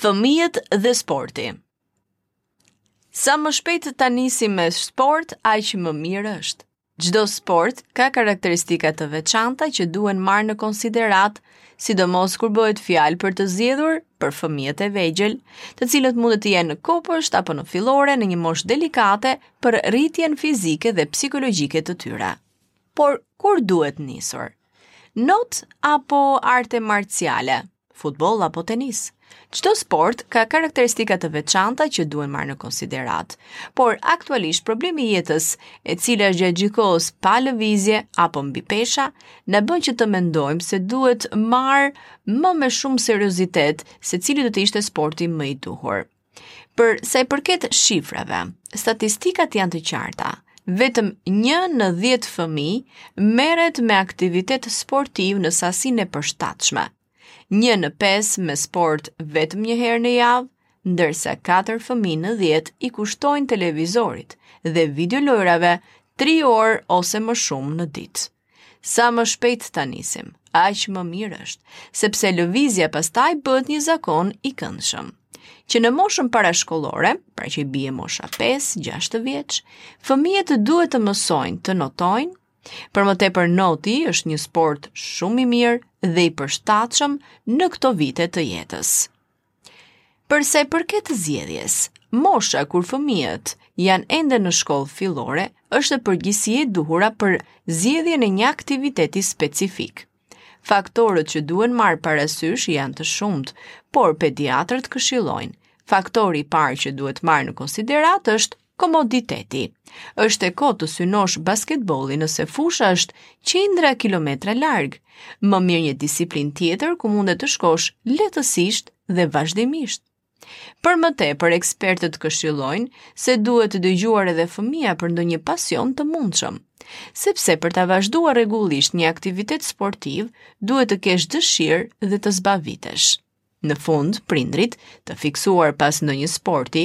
Fëmijët dhe sporti Sa më shpejt ta nisim me sport, aq më mirë është. Çdo sport ka karakteristika të veçanta që duhen marrë në konsideratë, sidomos kur bëhet fjalë për të zgjedhur për fëmijët e vegjël, të cilët mund të jenë në kopsht apo në fillore në një moshë delikate për rritjen fizike dhe psikologjike të tyre. Por kur duhet nisur? Not apo arte marciale? Futboll apo tenis? Çdo sport ka karakteristika të veçanta që duhen marrë në konsideratë. Por aktualisht problemi i jetës, e cila është gjatë gjithë kohës pa lëvizje apo mbipesha, na bën që të mendojmë se duhet marrë më me shumë seriozitet se cili do të ishte sporti më i duhur. Për sa i përket shifrave, statistikat janë të qarta. Vetëm një në 10 fëmijë merret me aktivitet sportiv në sasinë e përshtatshme. Një në 5 me sport vetëm një herë në javë, ndërsa 4 fëmijë në 10 i kushtojnë televizorit dhe videolojrave 3 orë ose më shumë në ditë. Sa më shpejt ta nisim, aq më mirë është, sepse lëvizja pastaj bëhet një zakon i këndshëm. Që në moshën parashkollore, pra që i bie mosha 5-6 vjeç, fëmijët duhet të mësojnë të notojnë, për më tepër noti është një sport shumë i mirë dhe i përshtatshëm në këto vite të jetës. Për sa i përket zgjedhjes, mosha kur fëmijët janë ende në shkollë fillore është në përgjithësi e duhura për zgjedhjen e një aktiviteti specifik. Faktorët që duhen marrë parasysh janë të shumtë, por pediatrët këshillojnë, faktori i parë që duhet marrë në konsideratë është Komoditeti. Është e kotë të synosh basketbollin nëse fusha është qindra kilometra larg. Më mirë një disiplinë tjetër ku mund të shkosh lehtësisht dhe vazhdimisht. Për më tepër, ekspertët këshillojnë se duhet dëgjuar edhe fëmija për ndonjë pasion të mundshëm. Sepse për ta vazhduar rregullisht një aktivitet sportiv, duhet të kesh dëshirë dhe të zbavitesh. Në fund, prindërit, të fiksuar pas ndonjë sporti,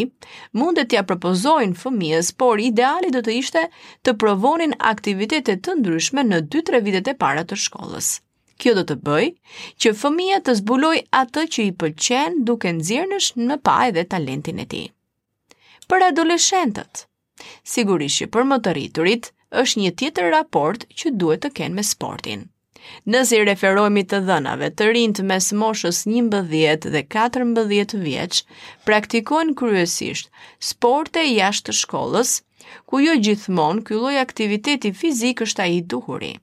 mund t'ia propozojnë fëmijës, por ideali do të ishte të provonin aktivitete të ndryshme në 2-3 vitet e para të shkollës. Kjo do të bëjë që fëmija të zbulojë atë që i pëlqen duke nxjerrë në pah edhe talentin e tij. Për adoleshentët, Sigurisht që për më të rriturit është një tjetër raport që duhet të kenë me sportin. Nëse i referohemi të dhënave, të rinjtë mes moshës 11 dhe 14 vjeç praktikojnë kryesisht sporte jashtë shkollës, ku jo gjithmonë ky lloj aktiviteti fizik është ai i duhuri.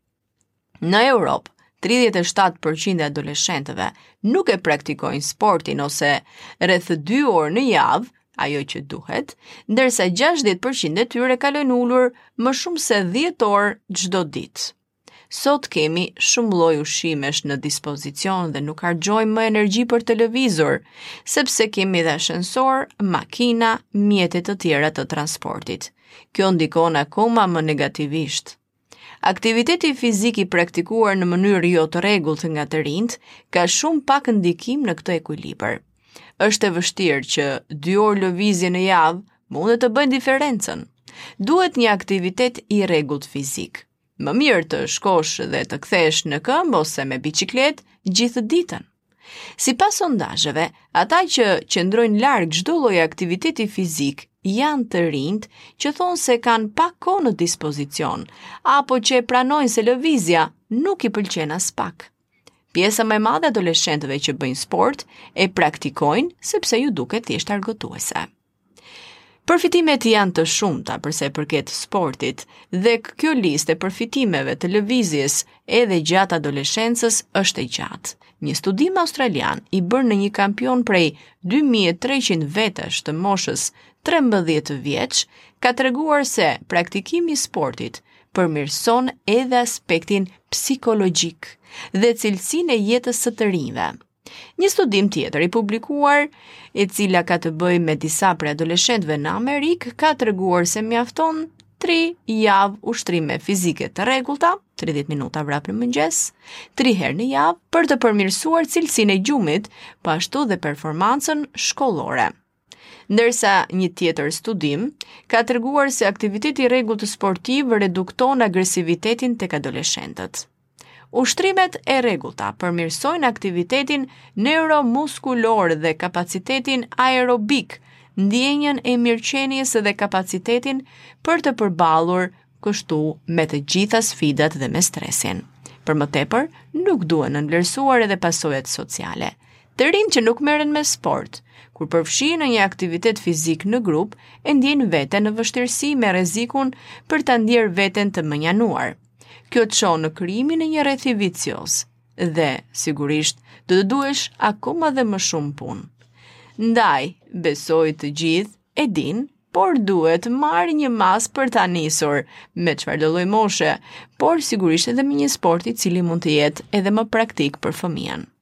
Në Europë, 37% e adoleshentëve nuk e praktikojnë sportin ose rreth 2 orë në javë, ajo që duhet, ndërsa 60% e tyre kalojnë ulur më shumë se 10 orë çdo ditë. Sot kemi shumë lloj ushqimesh në dispozicion dhe nuk harxhojmë më energji për të lëvizur, sepse kemi dhe ashensor, makina, mjete të tjera të transportit. Kjo ndikon akoma më negativisht Aktiviteti fizik i praktikuar në mënyrë jo të rregullt nga të rinjtë ka shumë pak ndikim në këtë ekuilibër. Është e vështirë që dy orë lëvizje në javë mund të bëjnë diferencën. Duhet një aktivitet i rregullt fizik. Më mirë të shkosh dhe të kthehesh në këmbë ose me biçikletë gjithë ditën. Sipas sondazheve, ata që qëndrojnë larg çdo lloj aktiviteti fizik janë të rinjtë që thonë se kanë pak kohë në dispozicion, apo që e pranojnë se lëvizja nuk i pëlqen aspak. Pjesa më e madhe e adoleshentëve që bëjnë sport e praktikojnë sepse iu duket thjesht argëtuese. Përfitimet janë të shumta për sa i përket sportit dhe kjo listë e përfitimeve të lëvizjes edhe gjatë adoleshencës është e gjatë. Një studim australian i bërë në një kampion prej 2300 vetësh të moshës 13 vjeç ka treguar se praktikimi i sportit përmirëson edhe aspektin psikologjik dhe cilësinë e jetës së të rinjve. Një studim tjetër i publikuar, e cila ka të bëjë me disa prej adoleshentëve në Amerikë, ka treguar se mjafton 3 javë ushtrime fizike të rregullta, 30 minuta vrap në mëngjes, 3 herë në javë për të përmirësuar cilësinë e gjumit, po ashtu dhe performancën shkollore. Ndërsa, një tjetër studim ka treguar se aktiviteti i rregullt sportiv redukton agresivitetin tek adoleshentët. Ushtrimet e rregullta përmirësojnë aktivitetin neuromuskular dhe kapacitetin aerobik, ndjenjën e mirëqenies dhe kapacitetin për të përballur kështu me të gjitha sfidat dhe me stresin. Për më tepër, nuk duhen nënvlerësuar edhe pasojat sociale. Të rinjtë që nuk merren me sport, kur përfshihen në një aktivitet fizik në grup, e ndiejnë veten në vështirësi me rrezikun për ta ndier veten të mënjanuar. Kjo çon në krijimin e një rrethi vicioz dhe sigurisht do të duhej akoma dhe më shumë punë. Ndaj, besoj të gjithë e dinë por duhet marrë një masë për ta nisur, në çfarëdo lloj moshe, por sigurisht edhe me një sport i cili mund të jetë edhe më praktik për fëmijën.